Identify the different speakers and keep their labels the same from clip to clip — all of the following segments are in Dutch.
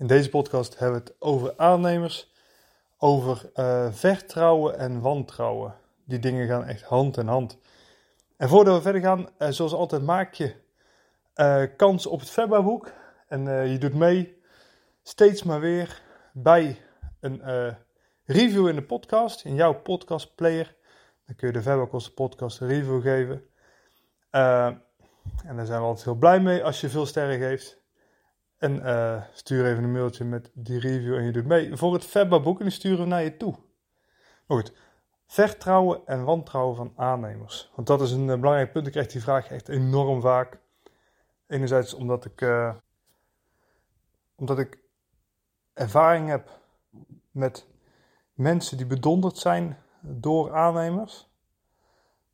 Speaker 1: In deze podcast hebben we het over aannemers, over uh, vertrouwen en wantrouwen. Die dingen gaan echt hand in hand. En voordat we verder gaan, uh, zoals altijd maak je uh, kans op het Febba-boek. En je doet mee steeds maar weer bij een review in de podcast, in jouw podcastplayer. Dan kun je de Verbakosten podcast een review geven. En daar zijn we altijd heel blij mee als je veel sterren geeft. En uh, stuur even een mailtje met die review en je doet mee voor het Verba boek en die sturen we naar je toe. Goed, vertrouwen en wantrouwen van aannemers. Want dat is een uh, belangrijk punt. Ik krijg die vraag echt enorm vaak. Enerzijds omdat ik, omdat ik ervaring heb met mensen die bedonderd zijn door aannemers.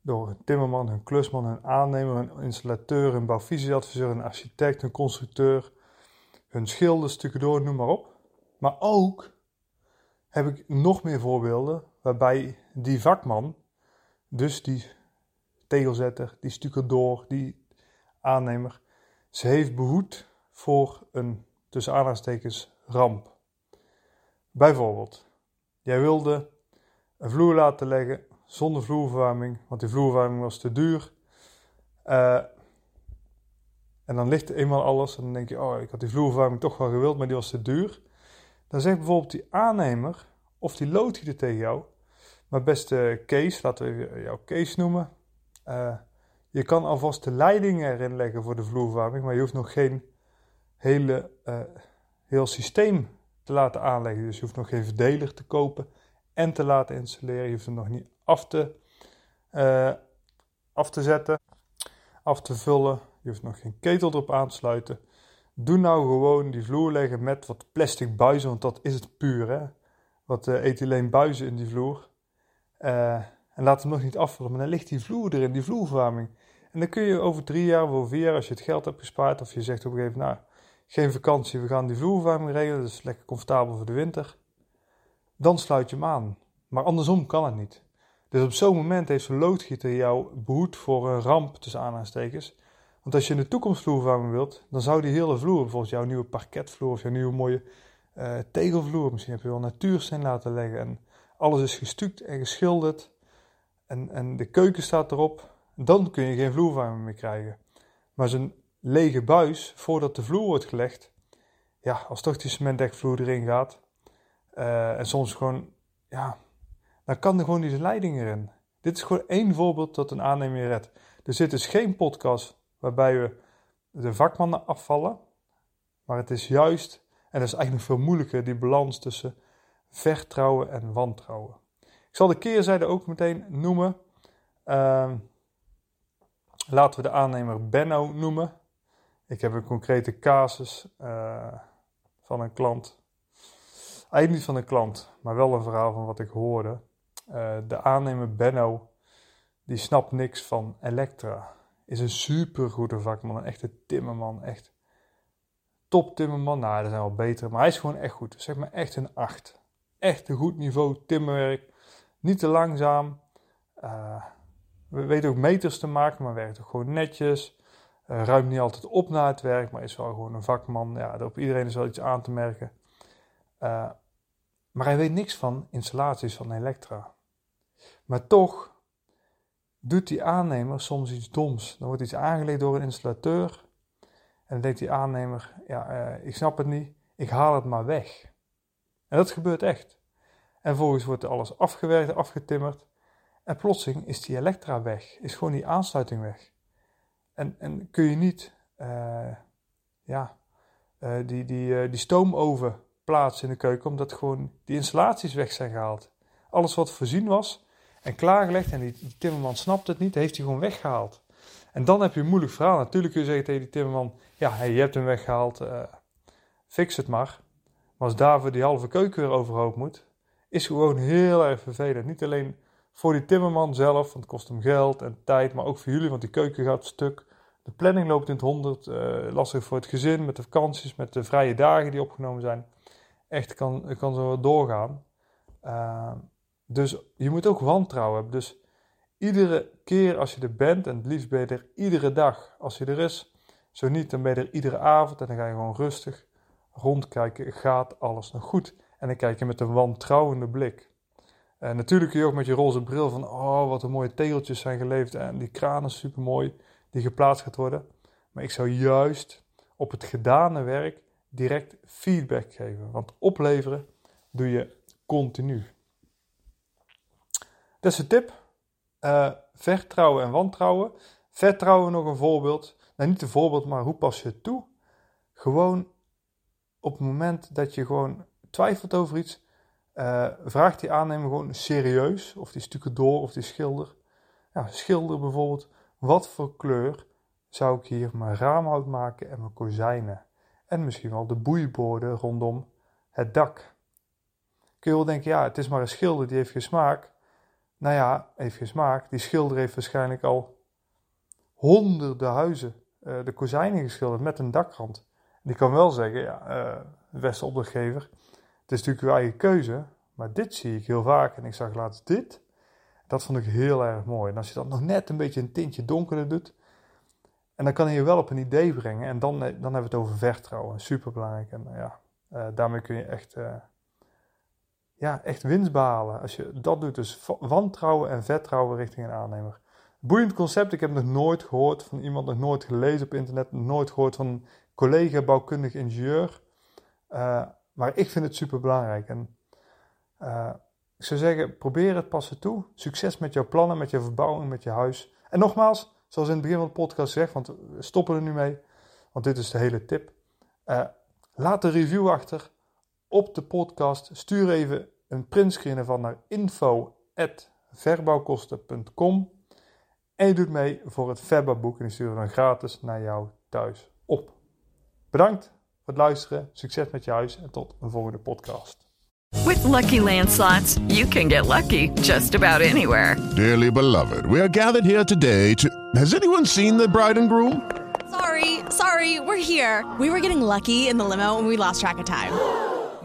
Speaker 1: Door een timmerman, een klusman, een aannemer, een installateur, een bouwvisieadviseur, een architect, een constructeur, hun schilder, stukken door, noem maar op. Maar ook heb ik nog meer voorbeelden waarbij die vakman, dus die tegelzetter, die stucadoor, die aannemer, ze heeft behoed voor een tussen aanhalingstekens ramp. Bijvoorbeeld, Jij wilde een vloer laten leggen zonder vloerverwarming, want die vloerverwarming was te duur. Uh, en dan ligt eenmaal alles en dan denk je, oh, ik had die vloerverwarming toch wel gewild, maar die was te duur. Dan zegt bijvoorbeeld die aannemer of die loodgieter tegen jou, maar beste Kees, laten we jouw Kees noemen. Uh, je kan alvast de leidingen erin leggen voor de vloerverwarming, maar je hoeft nog geen hele, uh, heel systeem te laten aanleggen. Dus je hoeft nog geen verdeler te kopen en te laten installeren. Je hoeft hem nog niet af te, uh, af te zetten, af te vullen. Je hoeft nog geen ketel erop aan te sluiten. Doe nou gewoon die vloer leggen met wat plastic buizen, want dat is het puur. Hè? Wat uh, ethyleen buizen in die vloer. Uh, en laat hem nog niet afvullen, maar dan ligt die vloer erin, die vloerverwarming. En dan kun je over drie jaar of over vier jaar, als je het geld hebt gespaard, of je zegt op een gegeven moment, nou, geen vakantie, we gaan die vloerverwarming regelen, dat is lekker comfortabel voor de winter. Dan sluit je hem aan. Maar andersom kan het niet. Dus op zo'n moment heeft zo'n loodgieter jou behoed voor een ramp tussen aanhalingstekens. Want als je in de toekomst vloerverwarming wilt, dan zou die hele vloer, bijvoorbeeld jouw nieuwe parketvloer of jouw nieuwe mooie uh, tegelvloer, misschien heb je wel natuursteen laten leggen en alles is gestuukt en geschilderd en, en de keuken staat erop, dan kun je geen vloerverwarming meer krijgen. Maar zo'n lege buis voordat de vloer wordt gelegd. Ja, als toch die cementdekvloer erin gaat. Uh, en soms gewoon, ja, dan kan er gewoon die leiding erin. Dit is gewoon één voorbeeld dat een aannemer redt. Er zit dus geen podcast waarbij we de vakmannen afvallen. Maar het is juist, en dat is eigenlijk veel moeilijker, die balans tussen vertrouwen en wantrouwen. Ik zal de keerzijde ook meteen noemen. Uh, laten we de aannemer Benno noemen. Ik heb een concrete casus uh, van een klant. Eigenlijk niet van een klant, maar wel een verhaal van wat ik hoorde. Uh, de aannemer Benno, die snapt niks van Elektra. Is een super goede vakman, een echte timmerman. Echt top timmerman. Nou, er zijn wel betere, maar hij is gewoon echt goed. Zeg maar echt een 8. Echt een goed niveau timmerwerk. Niet te langzaam. Uh, we weten ook meters te maken, maar werkt ook gewoon netjes. Uh, ruimt niet altijd op na het werk, maar is wel gewoon een vakman. Ja, op iedereen is wel iets aan te merken. Uh, maar hij weet niks van installaties van Elektra. Maar toch doet die aannemer soms iets doms. Dan wordt iets aangelegd door een installateur. En dan denkt die aannemer, ja, uh, ik snap het niet, ik haal het maar weg. En dat gebeurt echt. En vervolgens wordt alles afgewerkt, afgetimmerd. En plotseling is die elektra weg, is gewoon die aansluiting weg. En, en kun je niet uh, ja, uh, die, die, uh, die stoomoven plaatsen in de keuken, omdat gewoon die installaties weg zijn gehaald. Alles wat voorzien was en klaargelegd, en die, timmerman snapt het niet, heeft hij gewoon weggehaald. En dan heb je een moeilijk verhaal. Natuurlijk kun je zeggen tegen die timmerman, ja, je hebt hem weggehaald, fix het maar. Maar als daarvoor die halve keuken weer overhoop moet, is gewoon heel erg vervelend. Niet alleen voor die timmerman zelf, want het kost hem geld en tijd, maar ook voor jullie, want die keuken gaat stuk. De planning loopt in het honderd, uh, lastig voor het gezin, met de vakanties, met de vrije dagen die opgenomen zijn. Echt kan, kan zo doorgaan. Uh, dus je moet ook wantrouwen hebben. Dus iedere keer als je er bent, en het liefst ben je er iedere dag als je er is. Zo niet, dan ben je er iedere avond en dan ga je gewoon rustig rondkijken. Gaat alles nog goed? En dan kijk je met een wantrouwende blik. En natuurlijk kun je ook met je roze bril van, oh wat een mooie tegeltjes zijn geleverd en die kraan is super mooi die geplaatst gaat worden. Maar ik zou juist op het gedane werk direct feedback geven. Want opleveren doe je continu. Dat tip. Uh, vertrouwen en wantrouwen. Vertrouwen nog een voorbeeld. Nou, niet een voorbeeld, maar hoe pas je het toe? Gewoon op het moment dat je gewoon twijfelt over iets, uh, vraagt die aannemer gewoon serieus of die stukken door of die schilder. Ja, schilder bijvoorbeeld. Wat voor kleur zou ik hier mijn raamhout maken en mijn kozijnen? En misschien wel de boeiborden rondom het dak. Kun je wel denken, ja, het is maar een schilder die heeft geen smaak. Nou ja, geen smaak. Die schilder heeft waarschijnlijk al honderden huizen, uh, de kozijnen geschilderd met een dakrand. Die kan wel zeggen, ja, uh, beste opdrachtgever, het is natuurlijk uw eigen keuze, maar dit zie ik heel vaak en ik zag laatst dit. Dat vond ik heel erg mooi. En als je dat nog net een beetje een tintje donkerder doet, en dan kan hij je wel op een idee brengen. En dan, dan hebben we het over vertrouwen. Super belangrijk. En ja, daarmee kun je echt, ja, echt winst behalen. Als je dat doet, dus wantrouwen en vertrouwen richting een aannemer. Boeiend concept. Ik heb nog nooit gehoord van iemand, nog nooit gelezen op internet, nog nooit gehoord van een collega bouwkundig ingenieur. Uh, maar ik vind het super belangrijk. En ik zou zeggen, probeer het passen toe. Succes met jouw plannen, met je verbouwing, met je huis. En nogmaals, zoals in het begin van de podcast zeg, want we stoppen er nu mee, want dit is de hele tip. Uh, laat een review achter op de podcast. Stuur even een printscreen ervan naar info.verbouwkosten.com en je doet mee voor het Verba-boek en die sturen we dan gratis naar jou thuis op. Bedankt voor het luisteren, succes met je huis en tot een volgende podcast.
Speaker 2: With lucky landslots, you can get lucky just about anywhere.
Speaker 3: Dearly beloved, we are gathered here today to. Has anyone seen the bride and groom?
Speaker 4: Sorry, sorry, we're here. We were getting lucky in the limo and we lost track of time.